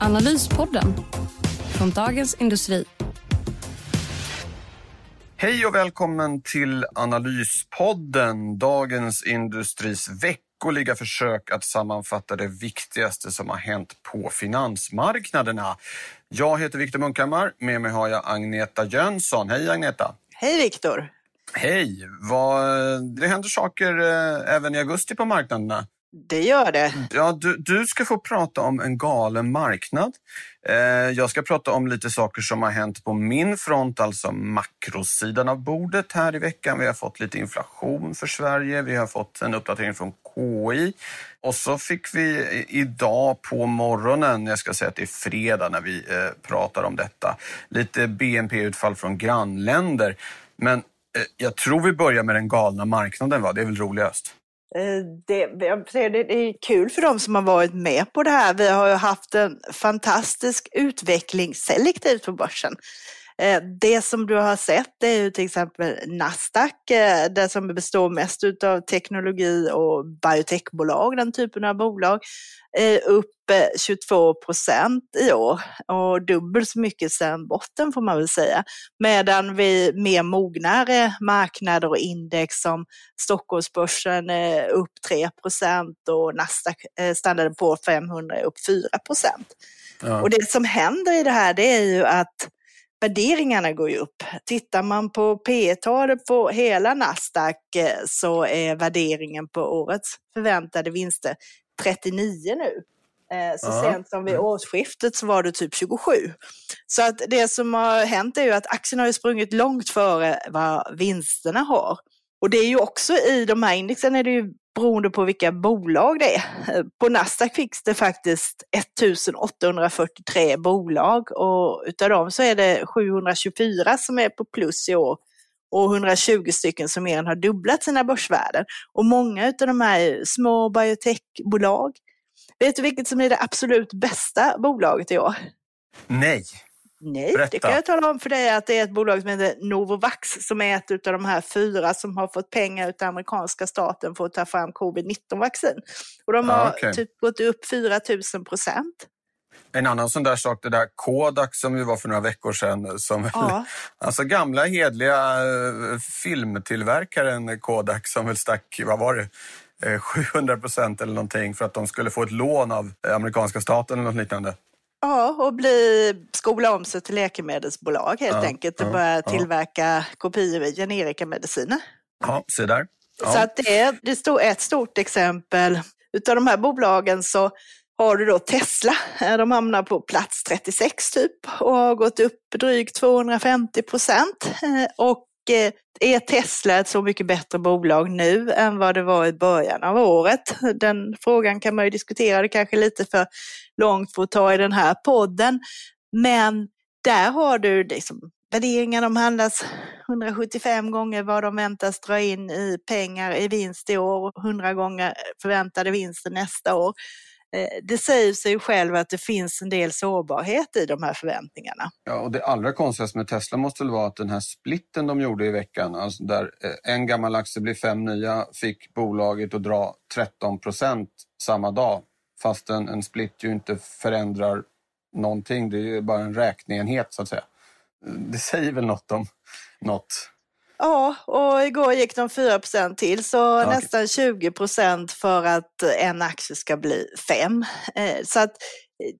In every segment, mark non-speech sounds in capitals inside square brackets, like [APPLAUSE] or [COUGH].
Analyspodden från Dagens Industri. Hej och välkommen till Analyspodden, Dagens Industris veckoliga försök att sammanfatta det viktigaste som har hänt på finansmarknaderna. Jag heter Viktor Munkhammar, med mig har jag Agneta Jönsson. Hej Agneta! Hej Viktor! Hej! Det händer saker eh, även i augusti på marknaderna. Det gör det. Mm. Ja, du, du ska få prata om en galen marknad. Eh, jag ska prata om lite saker som har hänt på min front, alltså makrosidan av bordet här i veckan. Vi har fått lite inflation för Sverige. Vi har fått en uppdatering från KI. Och så fick vi idag på morgonen, jag ska säga att det är fredag när vi eh, pratar om detta, lite BNP-utfall från grannländer. Men eh, jag tror vi börjar med den galna marknaden, va? Det är väl roligast? Eh, det, jag säger, det, är kul för de som har varit med på det här. Vi har ju haft en fantastisk utveckling selektivt på börsen. Eh, det som du har sett är ju till exempel Nasdaq, eh, det som består mest av teknologi och biotechbolag, den typen av bolag, upp 22 procent i år och dubbelt så mycket sedan botten får man väl säga. Medan vi mer mognare marknader och index som Stockholmsbörsen är upp 3 procent och Nasdaq stannade på 500 är upp 4 procent. Ja. Och det som händer i det här det är ju att värderingarna går ju upp. Tittar man på P talet på hela Nasdaq eh, så är värderingen på årets förväntade vinster 39 nu. Eh, så ja. sent som vid mm. årsskiftet så var det typ 27. Så att det som har hänt är ju att aktierna har sprungit långt före vad vinsterna har. Och det är ju också i de här indexen är det ju beroende på vilka bolag det är. På Nasdaq finns det faktiskt 1843 bolag och utav dem så är det 724 som är på plus i år och 120 stycken som mer än har dubblat sina börsvärden. Och många av de här är små biotechbolag. Vet du vilket som är det absolut bästa bolaget i år? Nej. Nej, Berätta. det kan jag tala om för dig att det är ett bolag som heter Novovax som är ett av de här fyra som har fått pengar av amerikanska staten för att ta fram covid-19-vaccin. Och de har okay. typ gått upp 4 000 procent. En annan sån där sak, det där Kodak som vi var för några veckor sedan. Som, ja. [LAUGHS] Alltså gamla hedliga eh, filmtillverkaren Kodak som väl stack, vad var det, 700 eh, procent eller någonting för att de skulle få ett lån av amerikanska staten eller något liknande. Ja, och bli, skola om sig till läkemedelsbolag helt ja, enkelt och ja, börja tillverka ja. kopior i generikamediciner. Ja, se där. Ja. Så att det är, det står ett stort exempel. Utav de här bolagen så har du då Tesla. De hamnar på plats 36 typ och har gått upp drygt 250 procent. Och eh, Eh, är Tesla ett så mycket bättre bolag nu än vad det var i början av året? Den frågan kan man ju diskutera, det kanske är lite för långt för att ta i den här podden. Men där har du liksom värderingar, de handlas 175 gånger vad de väntas dra in i pengar i vinst i år och 100 gånger förväntade vinster nästa år. Eh, det säger sig själv att det finns en del sårbarhet i de här förväntningarna. Ja, och det allra konstigaste med Tesla måste väl vara att den här splitten de gjorde i veckan, alltså där eh, en gammal aktie blir fem nya, fick bolaget att dra 13 procent samma dag. Fast en, en split ju inte förändrar någonting, det är ju bara en räkneenhet så att säga. Det säger väl något om något. Ja, och igår gick de 4% till, så okay. nästan 20% för att en aktie ska bli 5. Eh, så att eh,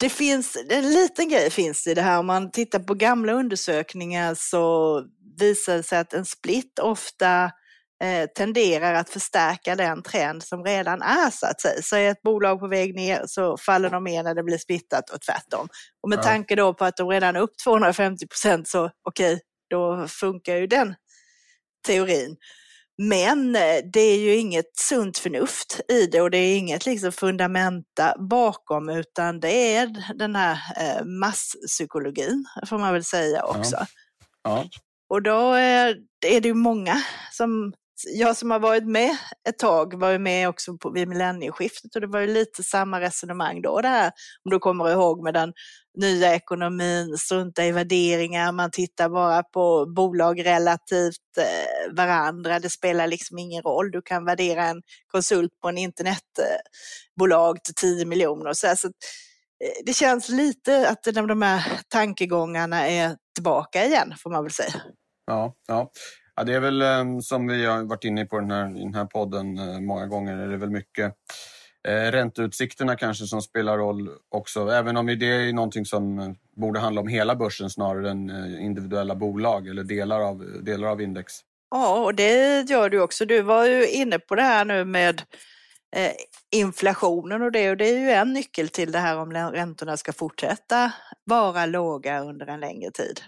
det finns, en liten grej finns i det här. Om man tittar på gamla undersökningar så visar det sig att en split ofta eh, tenderar att förstärka den trend som redan är så att säga. Så är ett bolag på väg ner så faller de mer när det blir splittat och tvärtom. Och med ja. tanke då på att de redan är upp 250% så okej, okay, då funkar ju den teorin. Men det är ju inget sunt förnuft i det och det är inget liksom fundamenta bakom utan det är den här masspsykologin får man väl säga också. Ja. Ja. Och då är det ju många som jag som har varit med ett tag var ju med också på, vid millennieskiftet och det var ju lite samma resonemang då det här, om du kommer ihåg med den nya ekonomin, strunta i värderingar, man tittar bara på bolag relativt eh, varandra, det spelar liksom ingen roll, du kan värdera en konsult på en internetbolag till 10 miljoner. Så, så eh, det känns lite att de här tankegångarna är tillbaka igen, får man väl säga. Ja, ja. Ja, det är väl eh, som vi har varit inne på den här, i den här podden eh, många gånger, är det väl mycket eh, ränteutsikterna kanske som spelar roll också. Även om det är någonting som eh, borde handla om hela börsen snarare än individuella bolag eller delar av, delar av index. Ja, och det gör du också. Du var ju inne på det här nu med eh, inflationen och det och det är ju en nyckel till det här om räntorna ska fortsätta vara låga under en längre tid.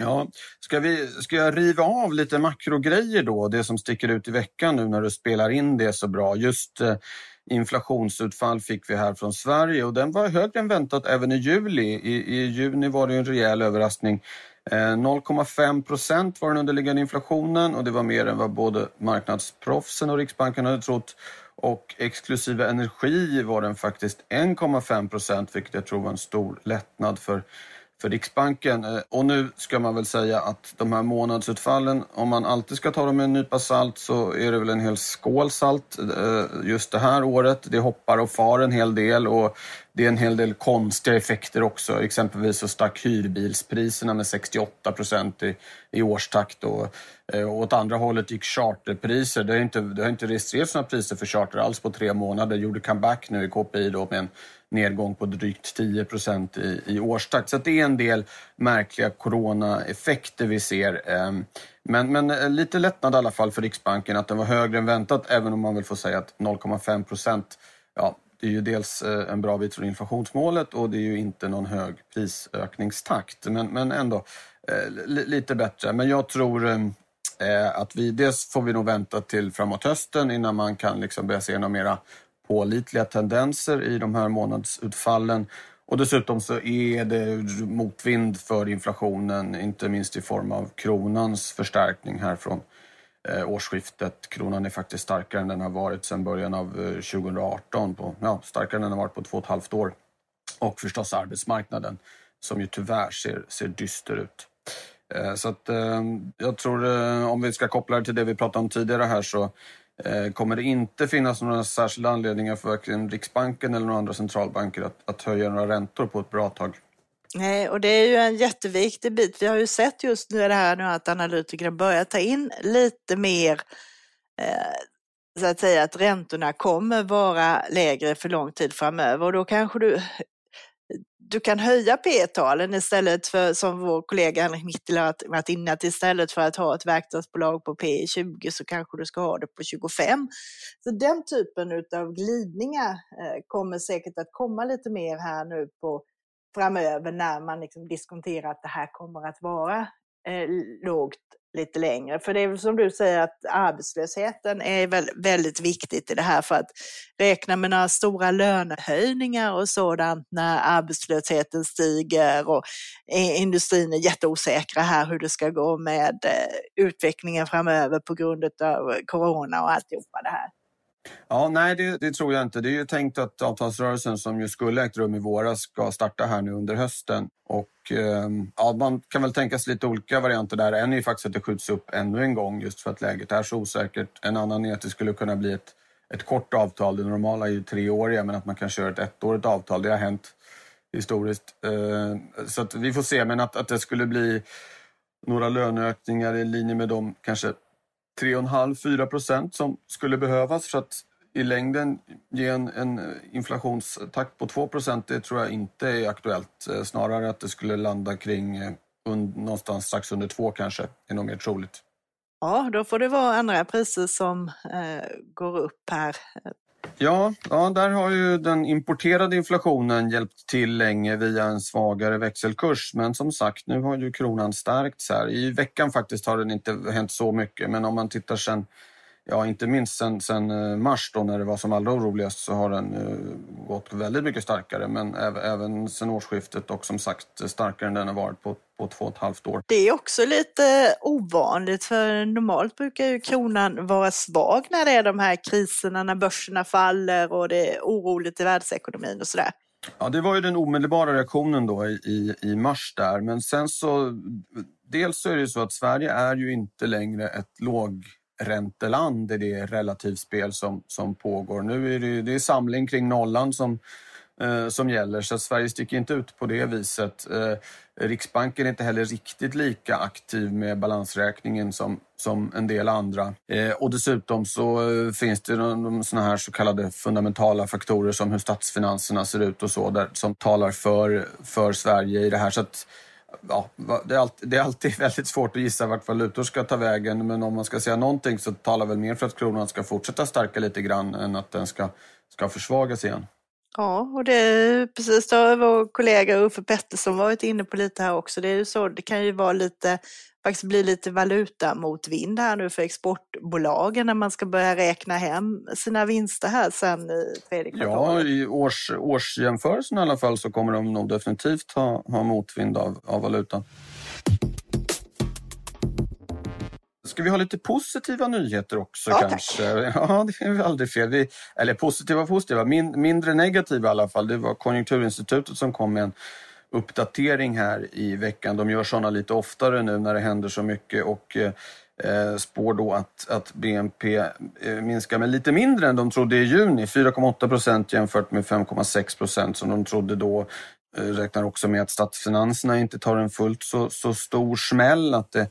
Ja, ska, vi, ska jag riva av lite makrogrejer då, det som sticker ut i veckan nu när du spelar in det så bra? Just eh, inflationsutfall fick vi här från Sverige och den var högre än väntat även i juli. I, i juni var det en rejäl överraskning. Eh, 0,5 procent var den underliggande inflationen och det var mer än vad både marknadsproffsen och Riksbanken hade trott. Och exklusive energi var den faktiskt 1,5 procent, vilket jag tror var en stor lättnad för för Riksbanken. Eh, och nu ska man väl säga att de här månadsutfallen, om man alltid ska ta dem med en nypa salt så är det väl en hel skål salt eh, just det här året. Det hoppar och far en hel del och det är en hel del konstiga effekter också. Exempelvis så stack hyrbilspriserna med 68 procent i, i årstakt och, eh, och åt andra hållet gick charterpriser. Det har inte, det har inte registrerats några priser för charter alls på tre månader. Gjorde comeback nu i KPI då med en nedgång på drygt 10 procent i, i årstakt. Så det är en del märkliga coronaeffekter vi ser. Ehm, men, men eh, lite lättnad i alla fall för Riksbanken att den var högre än väntat, även om man väl får säga att 0,5 procent, ja, det är ju dels eh, en bra bit från inflationsmålet och det är ju inte någon hög prisökningstakt. Men, men ändå eh, lite bättre. Men jag tror ehm, att vi, dels får vi nog vänta till framåt hösten innan man kan liksom börja se några mera pålitliga tendenser i de här månadsutfallen. Och dessutom så är det motvind för inflationen, inte minst i form av kronans förstärkning här från eh, årsskiftet. Kronan är faktiskt starkare än den har varit sedan början av eh, 2018, på, ja, starkare än den har varit på två och ett halvt år. Och förstås arbetsmarknaden som ju tyvärr ser, ser dyster ut. Eh, så att jag tror, om vi ska koppla det till det vi pratade om tidigare här så Eh, kommer det inte finnas några särskilda anledningar för varken Riksbanken eller några andra centralbanker att, att höja några räntor på ett bra tag. Nej, och det är ju en jätteviktig bit. Vi har ju sett just nu det här nu att analytikerna börjar ta in lite mer eh, så att säga att räntorna kommer vara lägre för lång tid framöver och då kanske du du kan höja P-talen istället för, som vår kollega Henrik Mittel har varit inne att istället för att ha ett verkstadsbolag på P 20 så kanske du ska ha det på 25. Så den typen av glidningar eh, kommer säkert att komma lite mer här nu på framöver när man liksom diskonterar att det här kommer att vara eh, lågt lite längre. För det är väl som du säger att arbetslösheten är väl väldigt viktigt i det här för att räkna med några stora lönehöjningar och sådant när arbetslösheten stiger och industrin är jätteosäkra här hur det ska gå med eh, utvecklingen framöver på grund av corona och alltihopa det här. Ja, nej, det, det, tror jag inte. Det är ju tänkt att avtalsrörelsen som ju skulle ägt rum i våras ska starta här nu under hösten. Och eh, ja, man kan väl tänka sig lite olika varianter där. En är ju faktiskt att det skjuts upp ännu en gång just för att läget är så osäkert. En annan är att det skulle kunna bli ett, ett kort avtal. Det normala är ju treåriga, men att man kan köra ett ettårigt avtal. Det har hänt historiskt. Eh, så att vi får se, men att, att det skulle bli några löneökningar i linje med de kanske 3,5-4 procent som skulle behövas för att i längden ge en, en eh, inflationstakt på 2 procent, det tror jag inte är aktuellt. Eh, snarare att det skulle landa kring eh, und, någonstans strax under 2 kanske, är nog mer troligt. Ja, då får det vara andra priser som eh, går upp här Ja, ja, där har ju den importerade inflationen hjälpt till länge via en svagare växelkurs. Men som sagt, nu har ju kronan stärkts här. I veckan faktiskt har den inte hänt så mycket, men om man tittar sen ja, inte minst sen, sen eh, mars då när det var som allra oroligast så har den uh, gått väldigt mycket starkare. Men även, även sen årsskiftet och som sagt starkare än den har varit på, på två och ett halvt år. Det är också lite ovanligt för normalt brukar ju kronan vara svag när det är de här kriserna, när börserna faller och det är oroligt i världsekonomin och sådär. Ja, det var ju den omedelbara reaktionen då i, i, i mars där. Men sen så, dels så är det så att Sverige är ju inte längre ett ränteland i det relativspel som, som pågår. Nu är det, det är samling kring nollan som, eh, som gäller så Sverige sticker inte ut på det viset. Eh, Riksbanken är inte heller riktigt lika aktiv med balansräkningen som, som en del andra. Eh, och dessutom så eh, finns det såna här så kallade fundamentala faktorer som hur statsfinanserna ser ut och så där, som talar för, för Sverige i det här. Så att, ja, det, är alltid, det är alltid väldigt svårt att gissa vart valutor ska ta vägen men om man ska säga någonting så talar väl mer för att kronan ska fortsätta stärka lite grann än att den ska, ska försvagas igen. Ja, och det är precis, det har vår kollega Uffe Pettersson varit inne på lite här också. Det är ju så, det kan ju vara lite, faktiskt bli lite valuta mot vind här nu för exportbolagen när man ska börja räkna hem sina vinster här sen i tredje kvartalet. Ja, i års, årsjämförelsen i alla fall så kommer de nog definitivt ha, ha motvind av, av valutan. Ska vi ha lite positiva nyheter också ja, kanske? Tack. Ja, det är aldrig fel. Vi, eller positiva och positiva, min, mindre negativa i alla fall. Det var Konjunkturinstitutet som kom med en uppdatering här i veckan. De gör sådana lite oftare nu när det händer så mycket och eh, spår då att, att BNP eh, minskar med lite mindre än de trodde i juni. 4,8 procent jämfört med 5,6 procent som de trodde då. Eh, räknar också med att statsfinanserna inte tar en fullt så, så stor smäll. Att det,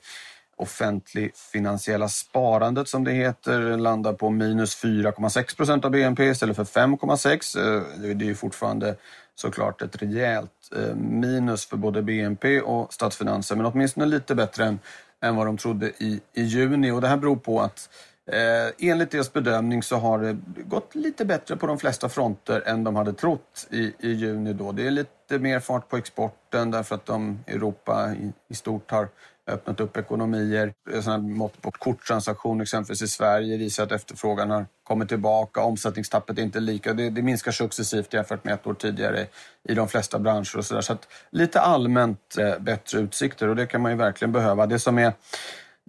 offentlig finansiella sparandet som det heter landar på minus 4,6 procent av BNP istället för 5,6. Eh, det är fortfarande såklart ett rejält eh, minus för både BNP och statsfinanser men åtminstone lite bättre än, än vad de trodde i, i juni och det här beror på att Eh, enligt deras bedömning så har det gått lite bättre på de flesta fronter än de hade trott i, i juni. Då. Det är lite mer fart på exporten därför att de, Europa i, i stort har öppnat upp ekonomier. Eh, mått på korttransaktioner exempelvis i Sverige visar att efterfrågan har kommit tillbaka. Omsättningstappet är inte lika. Det, det minskar successivt jämfört med ett år tidigare i de flesta branscher och sådär. Så att lite allmänt eh, bättre utsikter och det kan man ju verkligen behöva. Det som är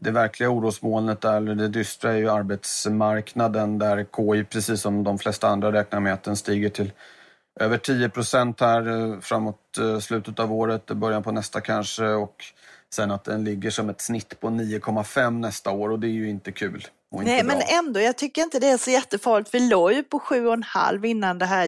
det verkliga orosmolnet, där, eller det dystra, är ju arbetsmarknaden där KI, precis som de flesta andra, räknar med att den stiger till över 10 procent här eh, framåt eh, slutet av året, början på nästa kanske. Och Sen att den ligger som ett snitt på 9,5 nästa år och det är ju inte kul. Inte Nej, bra. men ändå, jag tycker inte det är så jättefarligt. Vi låg ju på 7,5 innan det här.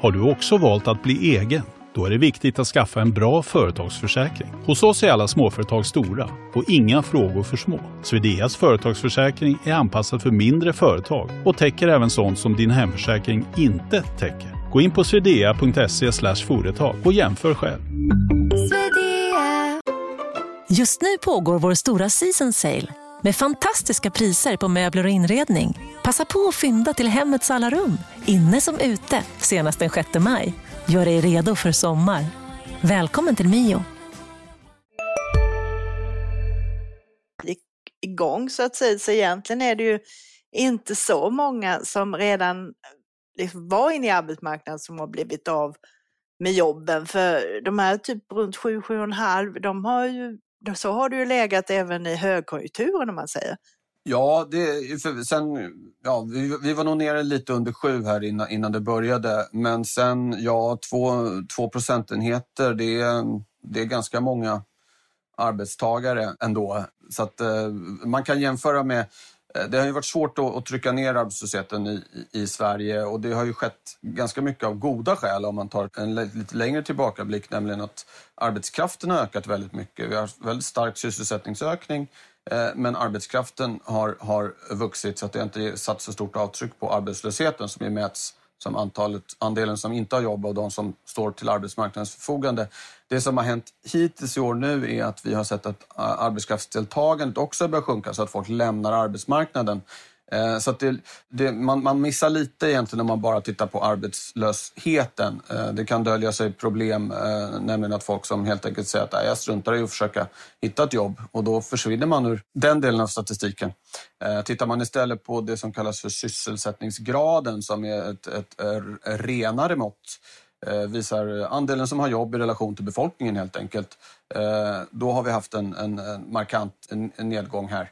Har du också valt att bli egen? Då är det viktigt att skaffa en bra företagsförsäkring. Hos oss är alla småföretag stora och inga frågor för små. Swedeas företagsförsäkring är anpassad för mindre företag och täcker även sånt som din hemförsäkring inte täcker. Gå in på swedea.se företag och jämför själv. Just nu pågår vår stora season sale med fantastiska priser på möbler och inredning. Passa på att fynda till hemmets alla rum, inne som ute, senast den 6 maj. Gör dig redo för sommar. Välkommen till Mio. igång så att säga, så egentligen är det ju inte så många som redan liksom, var inne i arbetsmarknaden som har blivit av med jobben. För de här typ runt 7-7,5, de har ju, så har det ju legat även i högkonjunkturen om man säger. Ja, det, sen, ja vi, vi, var nog nere lite under sju här innan, innan det började. Men sen, ja, två, två procentenheter, det är, det är ganska många arbetstagare ändå. Så att eh, man kan jämföra med Eh, det har ju varit svårt att, trycka ner arbetslösheten i, i, Sverige och det har ju skett ganska mycket av goda skäl om man tar en lite längre tillbakablick, nämligen att arbetskraften har ökat väldigt mycket. Vi har väldigt stark sysselsättningsökning eh, men arbetskraften har, har vuxit så att det inte satt så stort avtryck på arbetslösheten som ju mäts som antalet, andelen som inte har jobb och de som står till arbetsmarknadens förfogande. Det som har hänt hittills i år nu är att vi har sett att eh, arbetskraftsdeltagandet också börjar sjunka så att folk lämnar arbetsmarknaden. Eh, så att det, det, man, man missar lite egentligen om man bara tittar på arbetslösheten. Eh, det kan dölja sig problem, eh, nämligen att folk som helt enkelt säger att jag struntar i att försöka hitta ett jobb och då försvinner man ur den delen av statistiken. Tittar man istället på det som kallas för sysselsättningsgraden som är ett, ett, renare mått visar andelen som har jobb i relation till befolkningen helt enkelt. Då har vi haft en, en, en markant en nedgång här.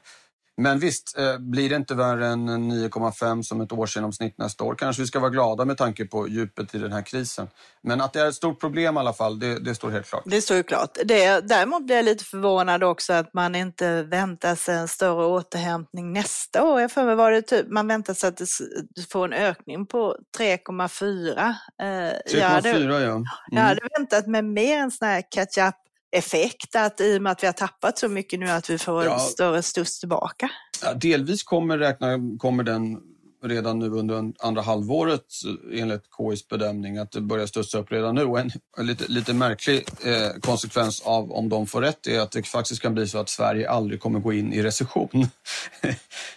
Men visst, eh, blir det inte värre än 9,5 som ett årsgenomsnitt nästa år kanske vi ska vara glada med tanke på djupet i den här krisen. Men att det är ett stort problem i alla fall, det, det står helt klart. Det står ju klart. Det, däremot blir jag lite förvånad också att man inte väntar sig en större återhämtning nästa år. Jag för var det typ, man väntar sig att det får en ökning på 3,4. 3,4 ja. Mm. Jag hade väntat mig mer en sån här catch-up effekt att i och med att vi har tappat så mycket nu att vi får ja. en större studs tillbaka? Ja, delvis kommer, räkna, kommer den redan nu under andra halvåret enligt KIs bedömning att det börjar studsa upp redan nu. Och en, lite, lite märklig eh, konsekvens av om de får rätt är att det faktiskt kan bli så att Sverige aldrig kommer gå in i recession. [LAUGHS]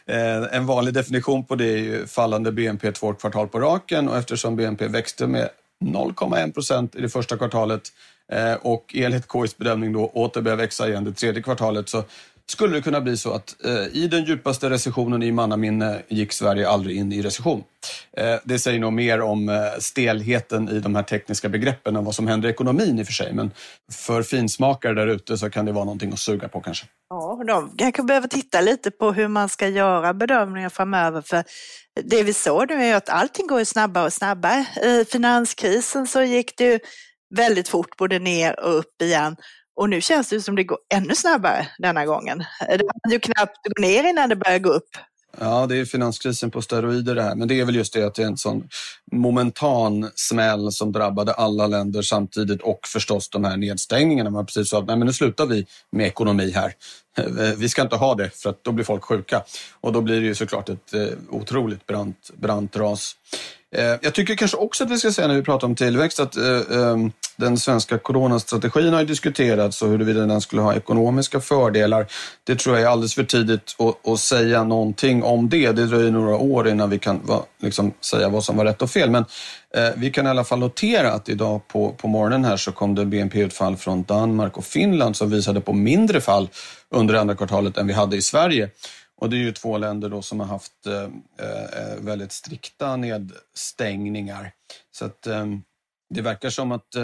eh, en vanlig definition på det är ju fallande BNP två kvartal på raken och eftersom BNP växte med 0,1 procent i det första kvartalet Eh, och enligt KIs bedömning då åter börjar växa igen det tredje kvartalet så skulle det kunna bli så att eh, i den djupaste recessionen i mannaminne gick Sverige aldrig in i recession. Eh, det säger nog mer om eh, stelheten i de här tekniska begreppen än vad som händer i ekonomin i och för sig. Men för finsmakare där ute så kan det vara någonting att suga på kanske. Ja, de kanske behöver titta lite på hur man ska göra bedömningar framöver. För det vi såg nu är att allting går snabbare och snabbare. I finanskrisen så gick det ju väldigt fort både ner och upp igen. Och nu känns det som det går ännu snabbare denna gången. Det hann ju knappt gå ner innan det börjar gå upp. Ja, det är finanskrisen på steroider det här. Men det är väl just det att det är en sån momentan smäll som drabbade alla länder samtidigt och förstås de här nedstängningarna. Man precis sa att nej, men nu slutar vi med ekonomi här. [LAUGHS] Vi ska inte ha det för att då blir folk sjuka. Och då blir det ju såklart ett eh, otroligt brant, brant ras. Eh, jag tycker kanske också att vi ska säga när vi pratar om tillväxt att eh, ehm, den svenska coronastrategin har diskuterats och huruvida den skulle ha ekonomiska fördelar. Det tror jag är alldeles för tidigt att, säga någonting om det. Det dröjer några år innan vi kan liksom, säga vad som var rätt och fel. Men eh, vi kan i alla fall notera att idag på, på morgonen här så kom det BNP-utfall från Danmark och Finland som visade på mindre fall under andra kvartalet än vi hade i Sverige. Och det är ju två länder då som har haft eh, eh väldigt strikta nedstängningar. Så att eh, det verkar som att eh,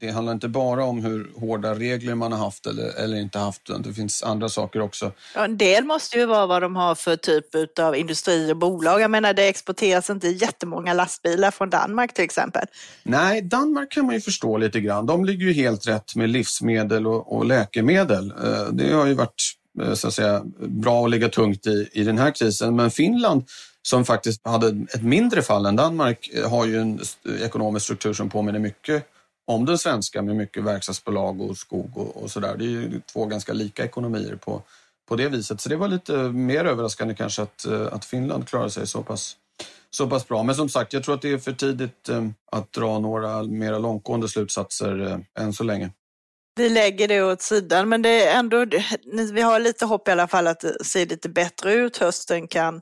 det handlar inte bara om hur hårda regler man har haft eller, eller inte haft, det finns andra saker också. Ja, en del måste ju vara vad de har för typ av industri och bolag. Jag menar, det exporteras inte jättemånga lastbilar från Danmark till exempel. Nej, Danmark kan man ju förstå lite grann. De ligger ju helt rätt med livsmedel och, och läkemedel. Eh, det har ju varit Eh, så att säga, bra att ligga tungt i, i den här krisen. Men Finland som faktiskt hade ett mindre fall än Danmark eh, har ju en ekonomisk struktur som påminner mycket om den svenska med mycket verkstadsbolag och skog och, och sådär. Det är ju två ganska lika ekonomier på, på det viset. Så det var lite mer överraskande kanske att, eh, att Finland klarade sig så pass, så pass bra. Men som sagt, jag tror att det är för tidigt att dra några mera långtgående slutsatser än så länge vi lägger det åt sidan, men det är ändå, vi har lite hopp i alla fall att det ser lite bättre ut. Hösten kan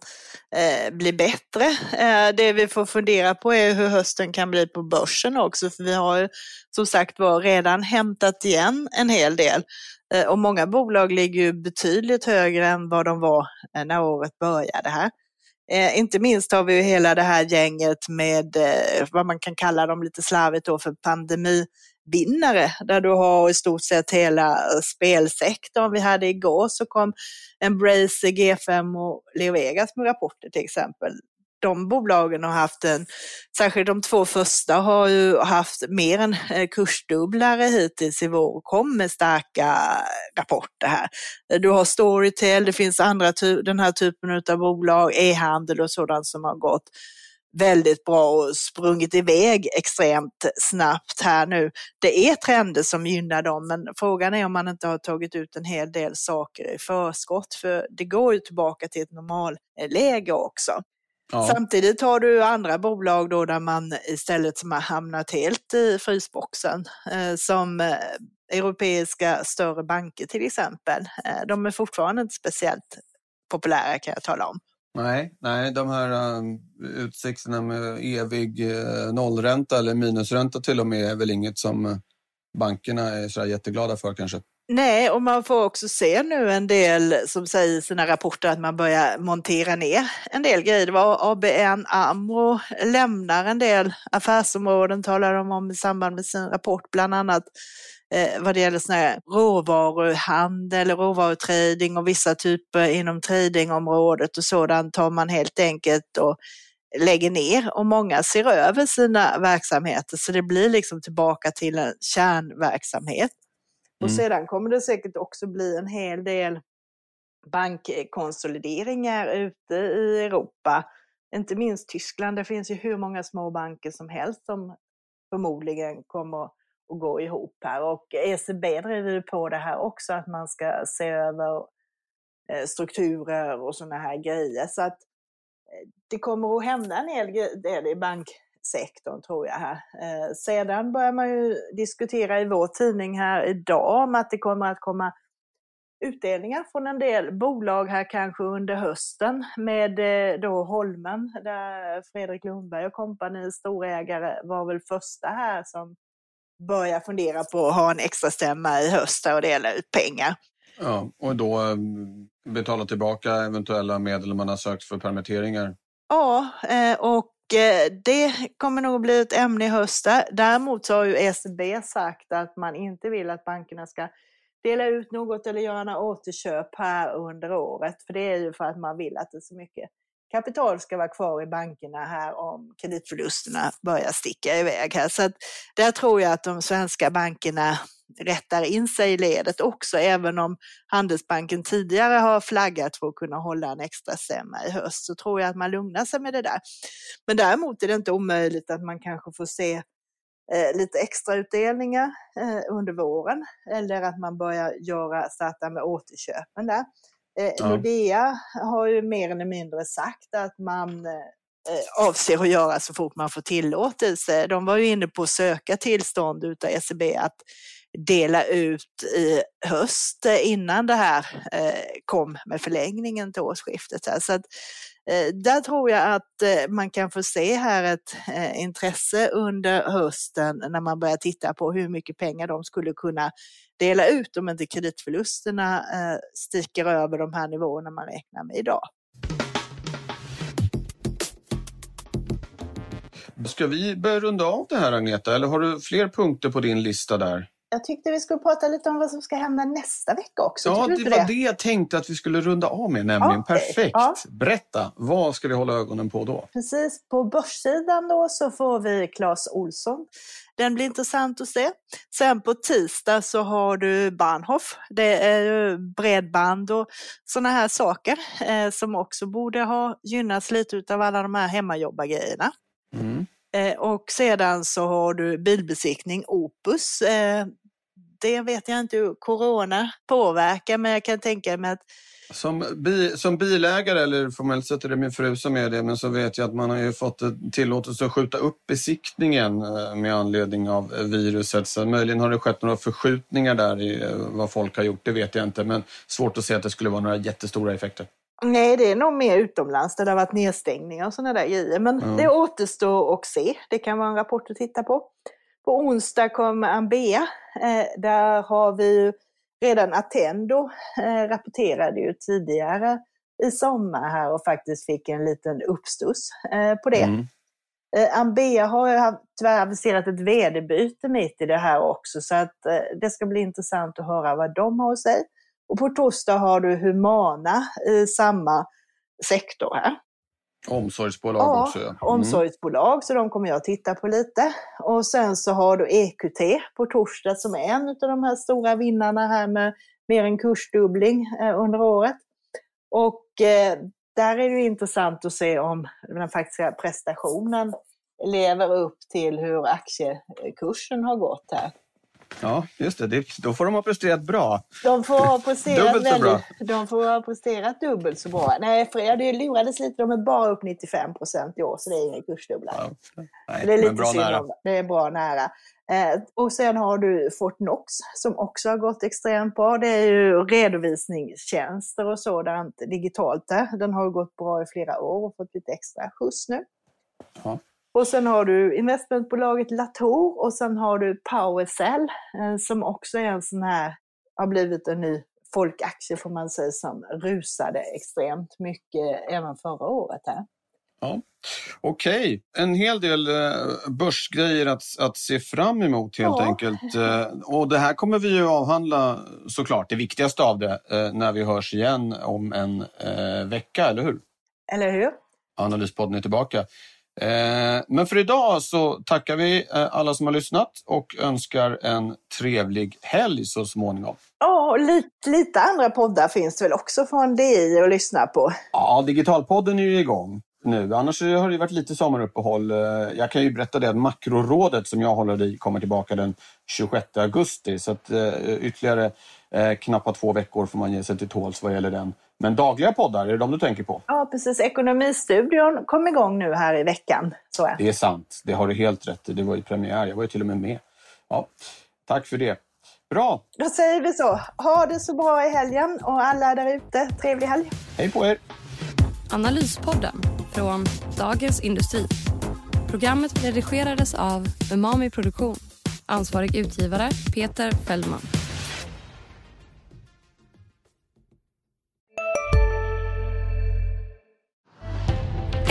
eh, bli bättre. Eh, det vi får fundera på är hur hösten kan bli på börsen också, för vi har som sagt var redan hämtat igen en hel del. Eh, och många bolag ligger ju betydligt högre än vad de var eh, när året började här. Eh, inte minst har vi ju hela det här gänget med eh, vad man kan kalla dem lite slarvigt då för pandemi vinnare där du har i stort sett hela eh, spelsektorn. Vi hade igår så kom Embracer, G5 och Leo Vegas med rapporter till exempel. De bolagen har haft en, särskilt de två första har ju haft mer än eh, kursdubblare hittills i vår och kom med starka eh, rapporter här. Du har Storytel, det finns andra den här typen av bolag, e-handel och sådant som har gått väldigt bra och sprungit iväg extremt snabbt här nu. Det är trender som gynnar dem, men frågan är om man inte har tagit ut en hel del saker i förskott, för det går ju tillbaka till ett normalläge också. Ja. Samtidigt har du andra bolag då där man istället som har hamnat helt i frysboxen, eh, som eh, europeiska större banker till exempel. Eh, de är fortfarande inte speciellt populära kan jag tala om. Nej, nej, de här um, utsikterna med evig uh, nollränta eller minusränta till och med är väl inget som eh, bankerna är så jätteglada för kanske. Nej, och man får också se nu en del som säger i sina rapporter att man börjar montera ner en del grejer. Det var ABN AMRO lämnar en del affärsområden, talar de om i samband med sin rapport, bland annat eh, vad det gäller sån här råvaruhandel, råvarutrading och vissa typer inom tradingområdet och sådant tar man helt enkelt och lägger ner och många ser över sina verksamheter så det blir liksom tillbaka till en kärnverksamhet. Och mm. sedan kommer det säkert också bli en hel del bankkonsolideringar ute i Europa. Inte minst Tyskland, det finns ju hur många små banker som helst som förmodligen kommer att gå ihop här. Och ECB driver på det här också, att man ska se över eh, strukturer och sådana här grejer. Så att eh, det kommer att hända en hel del i bank sektorn tror jag. här. Eh, sedan börjar man ju diskutera i vår tidning här idag om att det kommer att komma utdelningar från en del bolag här kanske under hösten med eh, då Holmen där Fredrik Lundberg och kompani storägare var väl första här som börjar fundera på att ha en extra stämma i höst och dela ut pengar. Ja, och då eh, betala tillbaka eventuella medel man har sökt för permitteringar. Ja, och Eh, det kommer nog bli ett ämne i höst. Däremot så har ju SB sagt att man inte vill att bankerna ska dela ut något eller göra några återköp här under året. För det är ju för att man vill att det är så mycket kapital ska vara kvar i bankerna här om kreditförlusterna börjar sticka iväg här. Så att där tror jag att de svenska bankerna rättar in sig i ledet också, även om Handelsbanken tidigare har flaggat för att kunna hålla en extra stämma i höst, så tror jag att man lugnar sig med det där. Men däremot är det inte omöjligt att man kanske får se eh, lite extra utdelningar eh, under våren eller att man börjar göra, starta med återköpen där. Eh, ja. Nordea har ju mer eller mindre sagt att man eh, avser att göra så fort man får tillåtelse. De var ju inne på att söka tillstånd utav ECB att dela ut i höst eh, innan det här eh, kom med förlängningen till årsskiftet. Så att, eh, där tror jag att man kan få se här ett intresse under hösten när man börjar titta på hur mycket pengar de skulle kunna dela ut om inte kreditförlusterna sticker över de här nivåerna man räknar med idag. Ska vi börja runda av det här Agneta, eller har du fler punkter på din lista där? Jag tyckte vi skulle prata lite om vad som ska hända nästa vecka också. Ja, det var det? det jag tänkte att vi skulle runda av med nämligen. Okay. Perfekt! Ja. Berätta, vad ska vi hålla ögonen på då? Precis, på börssidan då så får vi Claes Olsson. Den blir intressant att se. Sen på tisdag så har du Bahnhof. Det är bredband och sådana här saker eh, som också borde ha gynnats lite av alla de här hemmajobbargrejerna. Mm. Eh, och sedan så har du bilbesiktning Opus. Eh, det vet jag inte hur corona påverkar, men jag kan tänka mig att som, bi, som bilägare, eller formellt sett är det min fru som är det, men så vet jag att man har ju fått tillåtelse att skjuta upp besiktningen eh, med anledning av viruset. Så möjligen har det skett några förskjutningar där i eh, vad folk har gjort, det vet jag inte. Men svårt att se att det skulle vara några jättestora effekter. Nej, det är nog mer utomlands där det har varit nedstängningar och sådana där grejer. Men mm. det återstår att se. Det kan vara en rapport att titta på. På onsdag kommer Ambea. Eh, där har vi redan Attendo eh, rapporterade ju tidigare i sommar här och faktiskt fick en liten uppstuss eh, på det. Mm. Ambea har ju tyvärr aviserat ett vd-byte mitt i det här också så att det ska bli intressant att höra vad de har att säga. Och på torsdag har du Humana i samma sektor här. Omsorgsbolag ja, också. Ja, mm. omsorgsbolag, så de kommer jag titta på lite. Och sen så har du EQT på torsdag som är en av de här stora vinnarna här med mer än kursdubbling eh, under året. Och eh, där är det intressant att se om den faktiska prestationen lever upp till hur aktiekursen har gått här. Ja, just det. det. Då får de ha presterat bra. De får ha presterat bra. De får ha presterat dubbelt så bra. Nej, Fred, lurades lite. De är bara upp 95 procent i år, så det är ingen kursdubblar. Ja. Nej, det är lite bra nära. det. Är bra nära. Eh, och sen har du Fortnox som också har gått extremt bra. Det är ju redovisningstjänster och sådant digitalt där. Den har gått bra i flera år och fått lite extra skjuts nu. Ja. Och sen har du investmentbolaget Latour och sen har du Powercell eh, som också är en sån här, har blivit en ny folkaktie får man säga som rusade extremt mycket även förra året här. Ja. Okej, en hel del eh, börsgrejer att, att se fram emot helt Ja. enkelt. Eh, och det här kommer vi ju avhandla såklart, det viktigaste av det, när vi hörs igen om en vecka, eller hur? Eller hur? Analyspodden är tillbaka. Eh, men för idag så tackar vi eh, alla som har lyssnat och önskar en trevlig helg så småningom. Ja, och lite, lite andra poddar finns väl också från DI att lyssna på. Ja, Digitalpodden är ju igång nu. Annars har det varit lite sommaruppehåll. Eh, Jag kan ju berätta det att Makrorådet som jag håller i kommer tillbaka den 26 augusti. Så att ytterligare knappt två veckor får man ge sig till tåls vad gäller den. Men dagliga poddar, är det de du tänker på? Ja, precis. Ekonomistudion kom igång nu här i veckan. Så är. Det är sant, det har du helt rätt i. Det var ju premiär, jag var ju till och med med. Ja, tack för det. Bra, Då säger vi så. Ha det så bra i helgen och alla där ute, trevlig helg. hej på er! Analyspodden från Dagens Industri. Programmet redigerades av Umami Produktion. Ansvarig utgivare Peter Fellman.